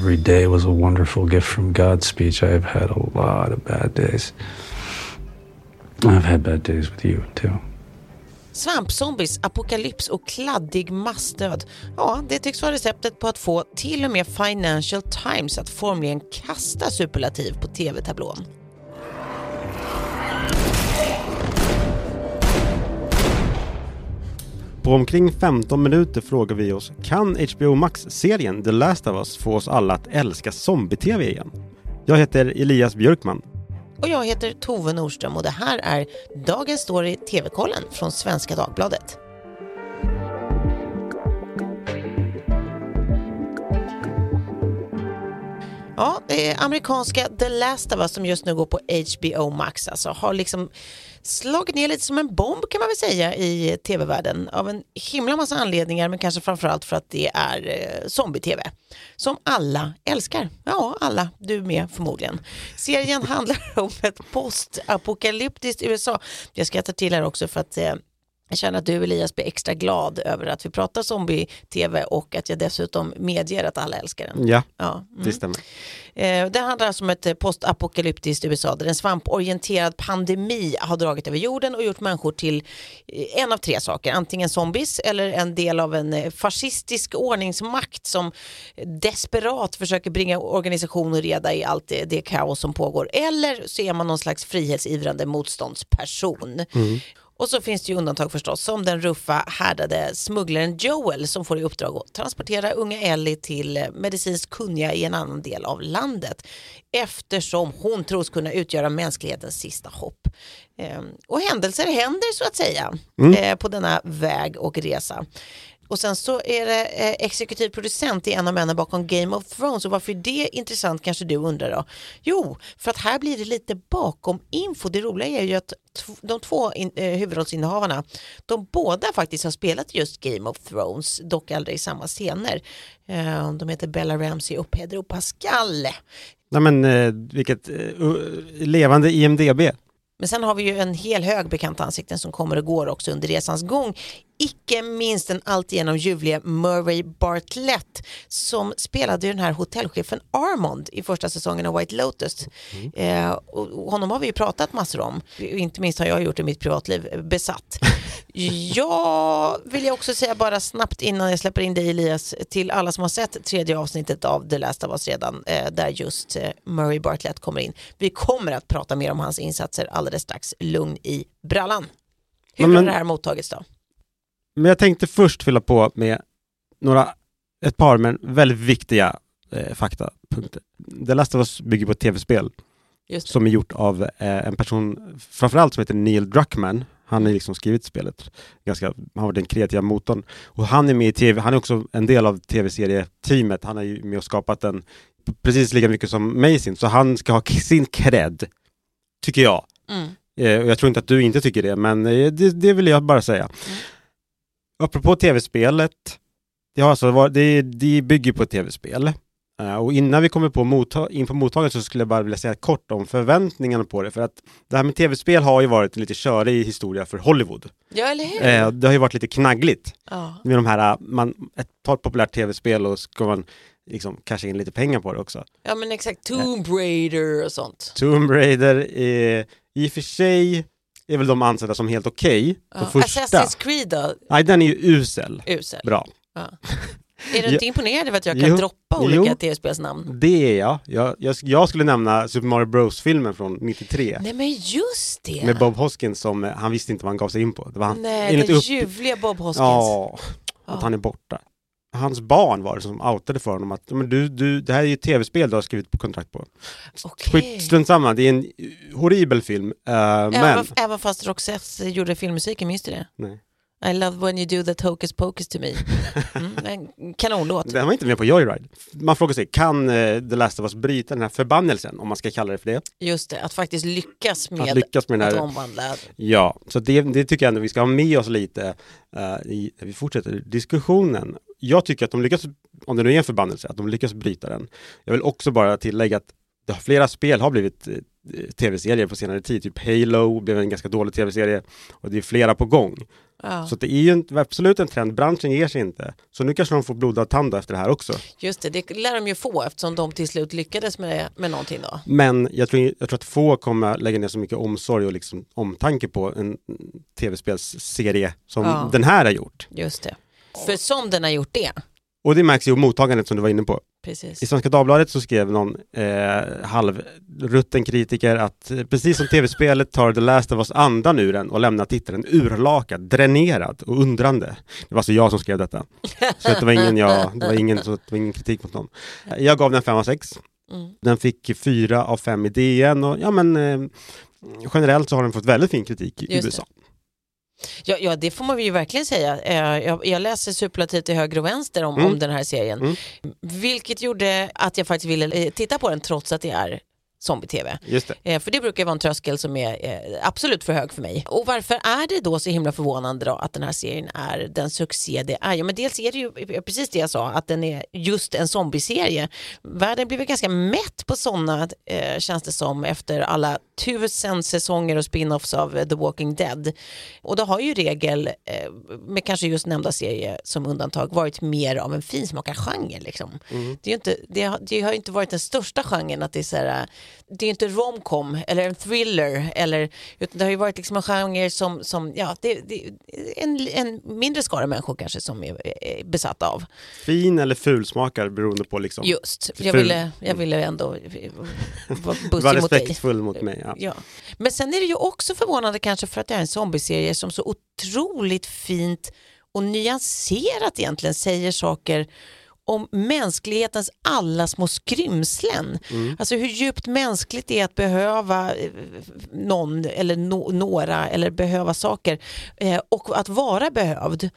Every day was a wonderful gift from God speech. I have had a lot of bad days. I've had bad days with you too. Svampzombies, apokalyps och kladdig massdöd. Ja, det tycks vara receptet på att få till och med Financial Times att formligen kasta superlativ på tv-tablån. På omkring 15 minuter frågar vi oss, kan HBO Max-serien The Last of Us få oss alla att älska zombie-tv igen? Jag heter Elias Björkman. Och jag heter Tove Norström och det här är Dagens Story TV-kollen från Svenska Dagbladet. Ja, det är amerikanska The Last of Us som just nu går på HBO Max alltså har liksom slagit ner lite som en bomb kan man väl säga i tv-världen av en himla massa anledningar men kanske framförallt för att det är eh, zombie-tv som alla älskar. Ja, alla, du med förmodligen. Serien handlar om ett postapokalyptiskt USA. Jag ska ta till här också för att eh, jag känner att du Elias blir extra glad över att vi pratar zombie-tv och att jag dessutom medger att alla älskar den. Ja, Ja, det stämmer. Eh, Det handlar alltså om ett eh, postapokalyptiskt USA där en svamporienterad pandemi har dragit över jorden och gjort människor till eh, en av tre saker. Antingen zombies eller en del av en eh, fascistisk ordningsmakt som desperat försöker bringa organisation och reda i allt det, det kaos som pågår. Eller så är man någon slags frihetsivrande motståndsperson. Och så finns det ju undantag förstås, som den ruffa härdade smugglaren Joel som får i uppdrag att transportera unga Ellie till eh, medicinskt kunniga i en annan del av landet eftersom hon tros kunna utgöra mänsklighetens sista hopp. Ehm, och händelser händer så att säga eh, på denna väg och resa. Och sen så är det eh, exekutiv producent i en av männen bakom Game of Thrones och varför är det intressant kanske du undrar då? Jo, för att här blir det lite bakom info. Det roliga är ju att de två in, eh, huvudrollsinnehavarna, de båda faktiskt har spelat just Game of Thrones, dock aldrig i samma scener. Eh, de heter Bella Ramsey och Pedro Pascal. Nej men eh, vilket eh, levande IMDB. Men sen har vi ju en hel hög bekanta ansikten som kommer och går också under resans gång. Icke minst den alltigenom ljuvliga Murray Bartlett som spelade ju den här hotellchefen Armond i första säsongen av White Lotus. Eh, och honom har vi ju pratat massor om. Inte minst har jag gjort i mitt privatliv eh, besatt. Jag vill jag också säga bara snabbt innan jag släpper in dig Elias till alla som har sett tredje avsnittet av The Last of Us redan eh, där just eh, Murray Bartlett kommer in. Vi kommer att prata mer om hans insatser alldeles strax. Lugn i brallan. Hur har det här mottagits då? Men jag tänkte först fylla på med några, ett par men väldigt viktiga eh, faktapunkter. The Last of Us bygger på ett tv-spel som är gjort av eh, en person, framförallt som heter Neil Druckmann. Han har liksom skrivit spelet. Ganska, han har varit den kreativa motorn. Och han är med i tv, han är också en del av tv-serieteamet. Han är ju med och skapat den precis lika mycket som Mazin. Så han ska ha sin cred, tycker jag. Mm. Eh, och jag tror inte att du inte tycker det, men eh, det, det vill jag bara säga. Mm. Apropå tv-spelet, det, har alltså varit, det, det bygger på ett tv-spel. Eh, och innan vi kommer på in på mottagandet så skulle jag bara vilja säga kort om förväntningarna på det. För att det här med tv-spel har ju varit en lite körig historia för Hollywood. Ja, eller hur? Eh, det har ju varit lite knaggligt ja. med de här, eh, man, ett par populärt tv-spel och ska man liksom casha in lite pengar på det också. ja, men exakt. Tomb Raider och sånt. Tomb Raider är i och för sig är väl de ansedda som helt okej. Ja. De första. Assassin's Creed då? Nej, den är ju usel. Usel. Bra. Ja. Är du Ja. inte imponerad över att jag kan Jo. droppa olika tv-spelsnamn? Det är jag. Jag, jag. jag skulle nämna Super Mario Bros-filmen från 93. Nej men just det. Med Bob Hoskins som eh, han visste inte vad han gav sig in på. Det var han, Nej, den upp- ljuvliga Bob Hoskins. Ja, Ja. att han är borta. Hans barn var det som outade för honom att men du, du, det här är ju ett tv-spel du har skrivit på kontrakt på. Skit, strunt samma, det är en horribel film. eh, men, Även, även fast Roxette gjorde filmmusiken, minns du det? nej. I love when you do that hocus pocus to me. Mm, en kanonlåt. Den var inte med på Joyride. Man frågar sig, kan eh, The Last of Us bryta den här förbannelsen, om man ska kalla det för det? Just det, att faktiskt lyckas med Att lyckas med den här omvandla. Ja, så det, det tycker jag ändå vi ska ha med oss lite eh, i, vi fortsätter diskussionen. Jag tycker att de lyckas, om det nu är en förbannelse, att de lyckas bryta den. Jag vill också bara tillägga att det har, flera spel har blivit eh, tv-serier på senare tid. Typ Halo blev en ganska dålig tv-serie och det är flera på gång. Ja. Så det är ju en, absolut en trend, branschen ger sig inte. Så nu kanske de får blodad tand efter det här också. Just det, det lär de ju få eftersom de till slut lyckades med, med någonting då. Men jag tror, jag tror att få kommer lägga ner så mycket omsorg och liksom omtanke på en tv-spelsserie som Ja. den här har gjort. Just det. För som den har gjort det. Och det märks ju mottagandet som du var inne på. Precis. I Svenska Dagbladet så skrev någon eh, halvrutten kritiker att eh, precis som tv-spelet tar The Last of Us andan ur den och lämnar tittaren urlakad, dränerad och undrande. Det var alltså jag som skrev detta. Så det var ingen, jag, det var ingen, så det var ingen kritik mot någon. Jag gav den 5 av 6. Mm. Den fick 4 av 5 i DN och ja men eh, generellt så har den fått väldigt fin kritik i Just det. Ja, ja, det får man ju verkligen säga. Eh, Jag, jag läser superlativ till höger och vänster om, Mm. om den här serien. Mm. Vilket gjorde att jag faktiskt ville eh, titta på den trots att det är zombie-tv. Eh, För det brukar vara en tröskel som är eh, absolut för hög för mig. Och varför är det då så himla förvånande då att den här serien är den succé det är? Ja, men dels är det ju precis det jag sa, att den är just en zombieserie. Världen blir väl ganska mätt på sådana, eh, känns det som, efter alla tusen säsonger och spin-offs av eh, The Walking Dead. Och det har ju regel, eh, med kanske just nämnda serie som undantag, varit mer av en finsmakargenre. Liksom. Det, är inte, det, har, det har ju inte varit den största genren att det är så här, det är inte romcom eller en thriller eller utan det har ju varit liksom en genre som, som ja, det, det en, en mindre skara människor kanske som är, besatta av. Fin eller fulsmakar beroende på liksom. Just, jag ville, jag ville ändå vara Var bussig mot dig. respektfull mot mig. Ja. Ja. Men sen är det ju också förvånande kanske för att det är en zombieserie som så otroligt fint och nyanserat egentligen säger saker om mänsklighetens alla små skrymslen. Alltså hur djupt mänskligt det är att behöva eh, någon eller no, några eller behöva saker eh, och att vara behövd.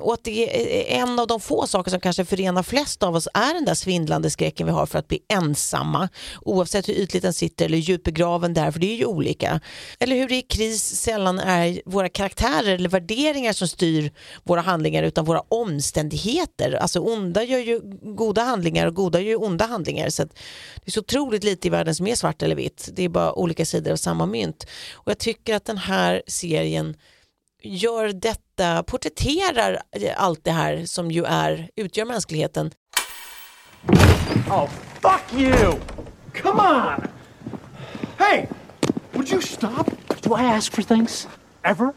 Och att det är en av de få saker som kanske förenar flest av oss är den där svindlande skräcken vi har för att bli ensamma oavsett hur ytligt den sitter eller djupt begraven där för det är ju olika. Eller hur det i kris sällan är våra karaktärer eller värderingar som styr våra handlingar utan våra omständigheter. Alltså onda gör ju goda handlingar och goda gör ju onda handlingar. Så att det är så otroligt lite i världen som är svart eller vitt. Det är bara olika sidor av samma mynt. Och jag tycker att den här serien gör detta, porträtterar allt det här som ju är, utgör mänskligheten. Oh, fuck you! Come on! Hey, would you stop? Do I ask for things? Ever?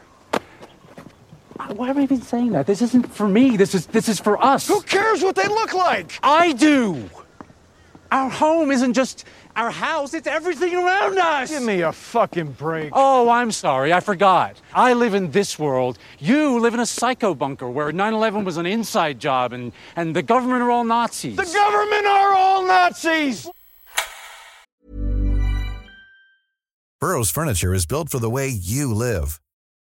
Why am I even saying that? This isn't for me. This is this is for us. Who cares what they look like? I do. Our home isn't just our house, it's everything around us. Give me a fucking break. Oh, I'm sorry. I forgot. I live in this world. You live in a psycho bunker where 9/11 was an inside job and and the government are all Nazis. The government are all Nazis! Burrow's furniture is built for the way you live.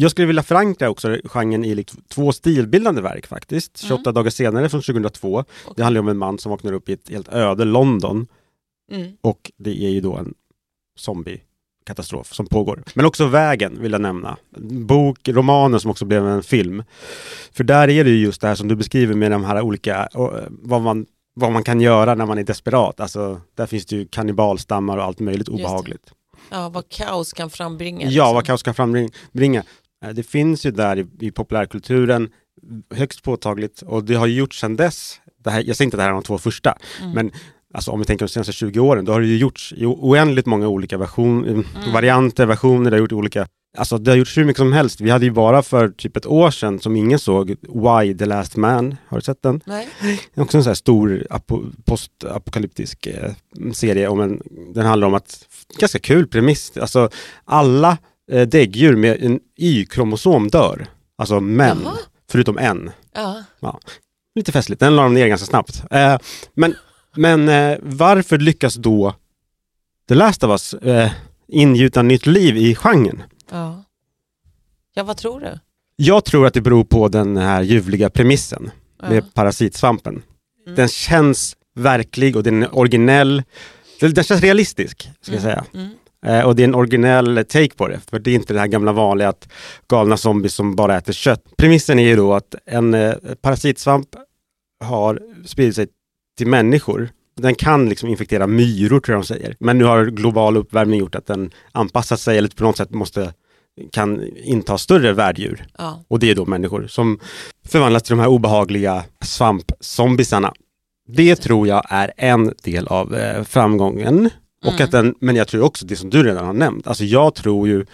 Jag skulle vilja förankra också genren i liksom två stilbildande verk faktiskt. 28 dagar senare från 2002. Det handlar om en man som vaknar upp i ett helt öde London Mm. och det är ju då en zombiekatastrof som pågår. Men också Vägen vill jag nämna. Bok, romanen som också blev en film. För där är det ju just det här som du beskriver med de här olika, eh, vad man vad man kan göra när man är desperat. Alltså, där finns det ju kannibalstammar och allt möjligt obehagligt. Ja, vad kaos kan frambringa. Ja, liksom. vad kaos kan frambringa. Eh, Det finns ju där i, i populärkulturen högst påtagligt och det har ju gjorts sedan dess. Det här, jag säger inte det här är de två första, Mm. men alltså, om vi tänker de senaste 20 åren, då har det ju gjorts oändligt många olika version, Mm. varianter, versioner, det har gjort olika Alltså det har gjorts hur mycket som helst. Vi hade ju bara för typ ett år sedan som ingen såg, Why the Last Man. Har du sett den? Nej. Det är också en sån här stor apo- postapokalyptisk eh, serie. Om en, den handlar om att, ganska kul premiss, alltså alla eh, däggdjur med en Y-kromosom dör. Alltså män, Jaha. förutom en. Ja. Ja. Lite festligt, den la de ner ganska snabbt. Eh, men Men eh, varför lyckas då The Last of Us eh, ingjuta nytt liv i genren? Ja. ja, vad tror du? Jag tror att det beror på den här ljuvliga premissen Ja. med parasitsvampen. Mm. Den känns verklig och den är originell. Den, den känns realistisk, ska jag säga. Mm. Eh, och det är en originell take på det, för det är inte det här gamla vanliga att galna zombies som bara äter kött. Premissen är ju då att en eh, parasitsvamp har spridit sig till människor. Den kan liksom infektera myror tror jag de säger. Men nu har global uppvärmning gjort att den anpassat sig eller på något sätt måste kan inta större värddjur. Ja. Och det är då människor som förvandlas till de här obehagliga svampzombisarna. Det tror jag är en del av eh, framgången. Och Mm. att den, men jag tror också det som du redan har nämnt. Alltså jag tror ju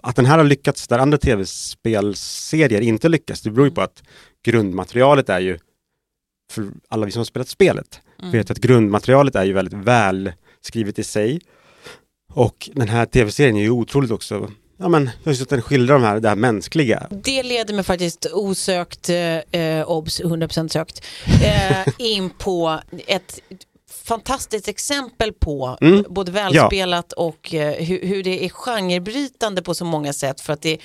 att den här har lyckats där andra tv-spelserier inte lyckas. Det beror ju på att grundmaterialet är ju, för alla vi som har spelat spelet, Mm. vet att grundmaterialet är ju väldigt väl skrivet i sig. Och den här tv-serien är ju otroligt också, ja men just att den skildrar de här, det här mänskliga. Det leder mig faktiskt osökt, eh, obs 100% sökt, eh, in på ett fantastiskt exempel på Mm. både välspelat och eh, hur, hur det är genrebrytande på så många sätt för att det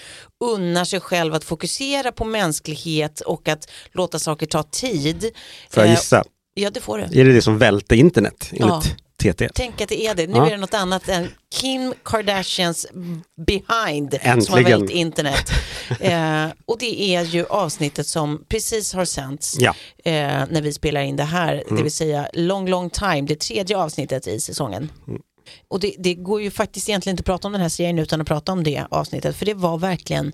unnar sig själv att fokusera på mänsklighet och att låta saker ta tid. Får jag Eh, gissa? Ja, det får du. Är det det som välte internet enligt Ja. TT? Tänk att det är det. Nu Ja. är det något annat än Kim Kardashians behind som har Äntligen. vält internet. eh, och det är ju avsnittet som precis har sänts Ja. eh, när vi spelar in det här, Mm. det vill säga long long time, det tredje avsnittet i säsongen. Mm. Och det, det går ju faktiskt egentligen inte att prata om den här serien utan att prata om det avsnittet, för det var verkligen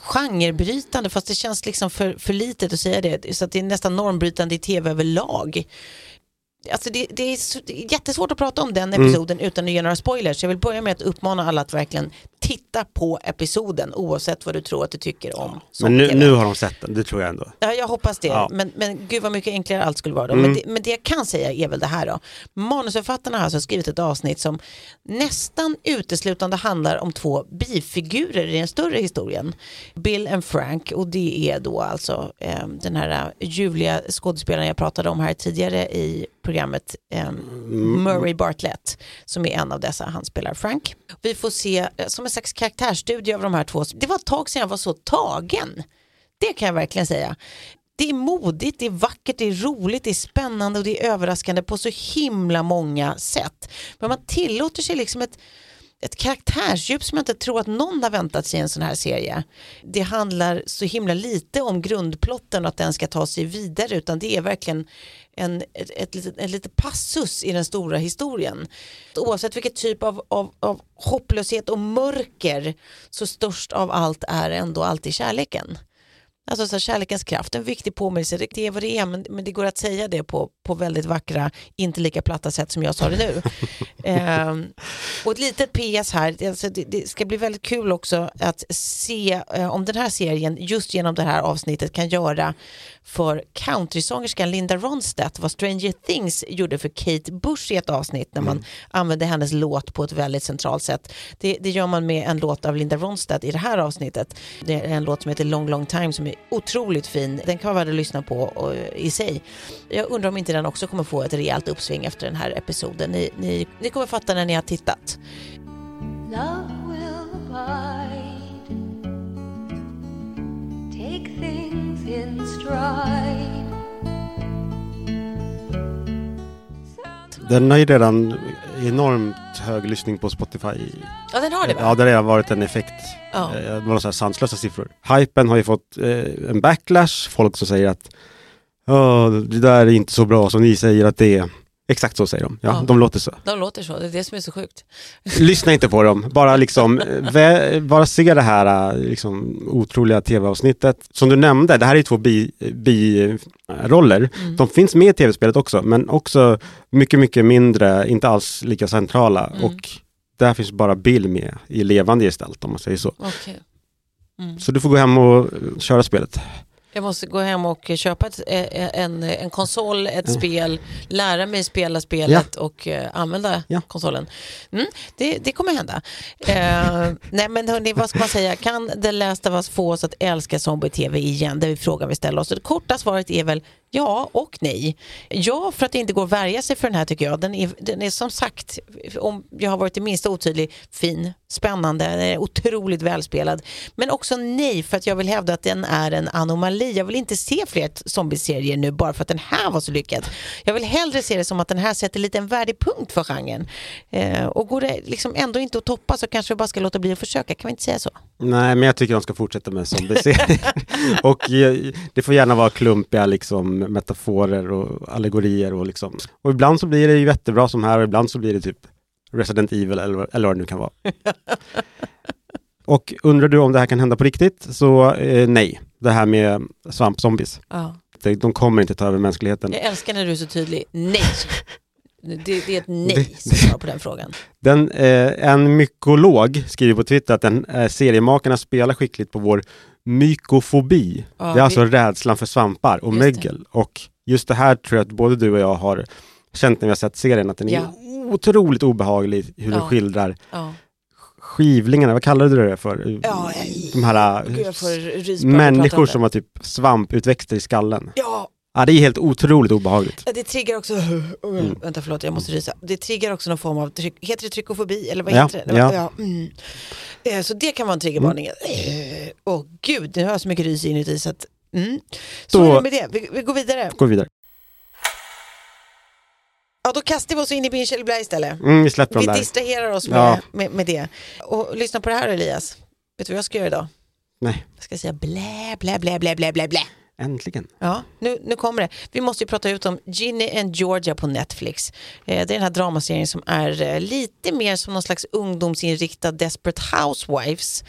genrebrytande fast det känns liksom för, för litet att säga det så att det är nästan normbrytande i tv överlag. Alltså det, det, är jättesvårt att prata om den Mm. episoden utan att ge några spoilers. Jag vill börja med att uppmana alla att verkligen titta på episoden oavsett vad du tror att du tycker om Men nu, nu har de sett den, det tror jag ändå. Ja, jag hoppas det. Ja. Men, men gud vad mycket enklare allt skulle vara då. Mm. Men, det, men det jag kan säga är väl det här då. Manusförfattarna har alltså skrivit ett avsnitt som nästan uteslutande handlar om två bifigurer i den större historien. Bill and Frank och det är då alltså eh, den här eh, ljuvliga skådespelaren jag pratade om här tidigare i programmet eh, Murray Bartlett som är en av dessa, han spelar Frank. Vi får se eh, som en slags karaktärsstudie av de här två. Det var ett tag sedan jag var så tagen. Det kan jag verkligen säga. Det är modigt, det är vackert, det är roligt, det är spännande och det är överraskande på så himla många sätt. Men man tillåter sig liksom ett, ett karaktärsdjup som jag inte tror att någon har väntat sig i en sån här serie. Det handlar så himla lite om grundplotten och att den ska ta sig vidare utan det är verkligen en, ett, ett, litet, en liten passus i den stora historien. Oavsett vilket typ av, av, av hopplöshet och mörker så störst av allt är ändå alltid kärleken. Alltså så här, kärlekens kraft, en viktig påminnelse, det är vad det är men, men det går att säga det på, på väldigt vackra, inte lika platta sätt som jag sa det nu. Ehm, och ett litet PS här, alltså, det, det ska bli väldigt kul också att se eh, om den här serien just genom det här avsnittet kan göra för countrysångerskan Linda Ronstadt vad Stranger Things gjorde för Kate Bush i ett avsnitt när man använde hennes låt på ett väldigt centralt sätt. Det, det gör man med en låt av Linda Ronstadt i det här avsnittet. Det är en låt som heter Long Long Time som är otroligt fin. Den kan vara värd att lyssna på och, i sig. Jag undrar om inte den också kommer få ett rejält uppsving efter den här episoden. Ni, ni, ni kommer fatta när ni har tittat. Love will abide. Take things in stride. Den har ju redan enormt hög lyssning på Spotify. Ja, den har det va? Ja, det har redan varit en effekt. Ja. Eh, Det var så här sanslösa siffror. Hypen har ju fått eh, en backlash. Folk som säger att "Ja, det där är inte så bra som ni säger att det är. Exakt så säger de. Ja, Ja. De låter så. De låter så, det är det som är så sjukt. Lyssna inte på dem. Bara liksom, eh, bara se det här eh, liksom, otroliga tv-avsnittet. Som du nämnde, det här är två biroller. Bi. Mm. De finns med i tv-spelet också, men också mycket, mycket mindre, inte alls lika centrala. Mm. Och där finns bara Bill med i levande gestalt om man säger så. Okej. Mm. Så du får gå hem och eh, köra spelet. Jag måste gå hem och köpa ett, eh, en, en konsol, ett spel, lära mig spela spelet och eh, använda Ja. konsolen. Mm, det, det kommer hända. Eh, nej men hörni, vad ska man säga? Kan The Last of Us få oss att älska zombie-tv igen? Det är frågan vi ställer oss. Det korta svaret är väl Ja och nej. Ja, för att det inte går att värja sig för den här tycker jag. Den är, den är som sagt, om jag har varit det minsta otydlig, fin, spännande, den är otroligt välspelad. Men också nej, för att jag vill hävda att den är en anomali. Jag vill inte se fler zombieserier nu bara för att den här var så lyckad. Jag vill hellre se det som att den här sätter lite en värdig punkt för genren. Eh, och går det liksom ändå inte att toppa så kanske vi bara ska låta bli att försöka, kan vi inte säga så? Nej, men jag tycker de ska fortsätta med zombieserier. och eh, det får gärna vara klumpiga liksom, metaforer och allegorier och liksom. Och ibland så blir det ju jättebra som här och ibland så blir det typ Resident Evil eller, eller vad det nu kan vara. och undrar du om det här kan hända på riktigt? Så eh, nej, det här med svampzombies. Ja. De, de kommer inte ta över mänskligheten. Jag älskar när du är så tydlig. Nej! Det, det är ett nej som svar på den frågan. Den, eh, en mykolog skriver på Twitter att den, eh, seriemakarna spelar skickligt på vår mykofobi. Ja, det är vi- alltså rädslan för svampar och Just det. mögel. Och just det här tror jag att både du och jag har känt när vi har sett serien, att den är Ja. otroligt obehaglig hur den Ja. skildrar Ja. skivlingarna, vad kallade du det för? Ja, De här Gud, människor som har typ svamputväxter i skallen. Ja, Ja, det är helt otroligt obehagligt. det triggar också, Mm. vänta förlåt jag måste rysa. Det triggar också någon form av, tryck, heter det trykofobi eller vad Ja, heter det? ja. mm. Eh, Så det kan vara en triggervarning. Eh, Åh gud, nu har jag så mycket rys inuti så att, mm. Så Då- är det med det, vi, vi går vidare. Gå vidare. Ja, då kastar vi oss in i Binge eller Blä istället. Mm, vi släpper Vi distraherar oss med, Ja. med, med det. Och lyssna på det här Elias. Vet du vad jag ska göra idag? Nej, Jag ska säga blä, blä, blä, blä, blä, blä, blä. Äntligen. Ja, nu, nu kommer det. Vi måste ju prata ut om Ginny and Georgia på Netflix. Eh, det är den här dramaserien som är eh, lite mer som någon slags ungdomsinriktad Desperate Housewives.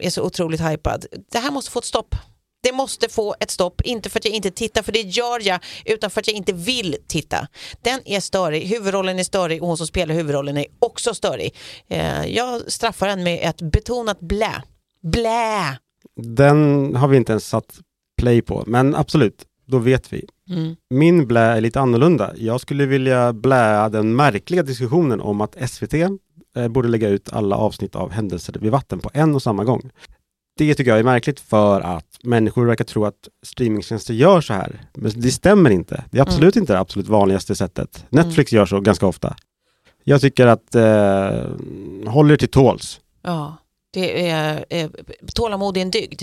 Är så otroligt hypad. Det här måste få ett stopp. Det måste få ett stopp, inte för att jag inte tittar, för det gör jag, utan för att jag inte vill titta. Den är störig, huvudrollen är störig och hon som spelar huvudrollen är också störig. Eh, jag straffar den med ett betonat blä. Blä! Den har vi inte ens satt play på, men absolut, då vet vi. Mm. Min blä är lite annorlunda. Jag skulle vilja blä den märkliga diskussionen om att SVT eh, borde lägga ut alla avsnitt av Händelser vid vatten på en och samma gång. Det tycker jag är märkligt för att människor verkar tro att streamingtjänster gör så här. Men det stämmer inte. Det är absolut inte det absolut vanligaste sättet. Netflix gör så ganska ofta. Jag tycker att eh, håll er till tåls. Ja, det är, eh, tålamod är en dygd.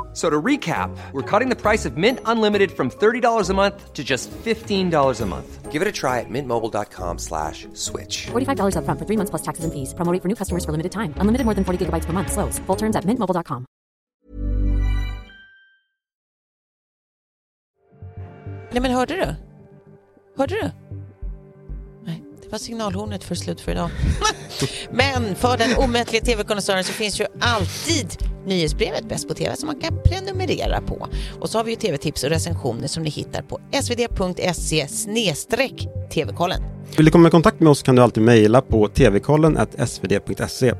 F- So to recap, we're cutting the price of Mint Unlimited from $30 a month to just $15 a month. Give it a try at mintmobile.com slash switch. $45 upfront for three months plus taxes and fees. Promo rate for new customers for limited time. Unlimited more than 40 gigabytes per month. Slows. Full terms at mintmobile.com. Nej men hörde du? Hörde du? Nej, det var signalhornet för slut för idag. men för den omättliga tv-konnässören så finns ju alltid nyhetsbrevet Bäst på TV som man kan prenumerera på. Och så har vi ju tv-tips och recensioner som ni hittar på svd.se tv-kollen. Vill du komma i kontakt med oss kan du alltid mejla på tvkollen svd.se.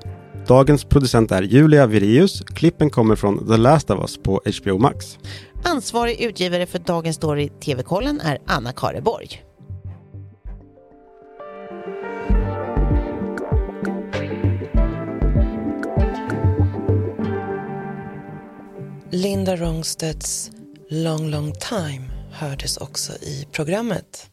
Dagens producent är Julia Virius. Klippen kommer från The Last of Us på HBO Max. Ansvarig utgivare för Dagens Story TV-kollen är Anna Kareborg. Linda Ronstedts Long Long Time hördes också i programmet.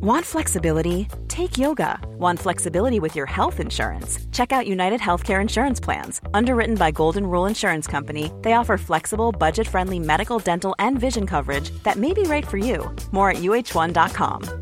Want flexibility? Take yoga. Want flexibility with your health insurance? Check out United Healthcare Insurance Plans. Underwritten by Golden Rule Insurance Company, they offer flexible, budget friendly medical, dental, and vision coverage that may be right for you. More at uh1.com.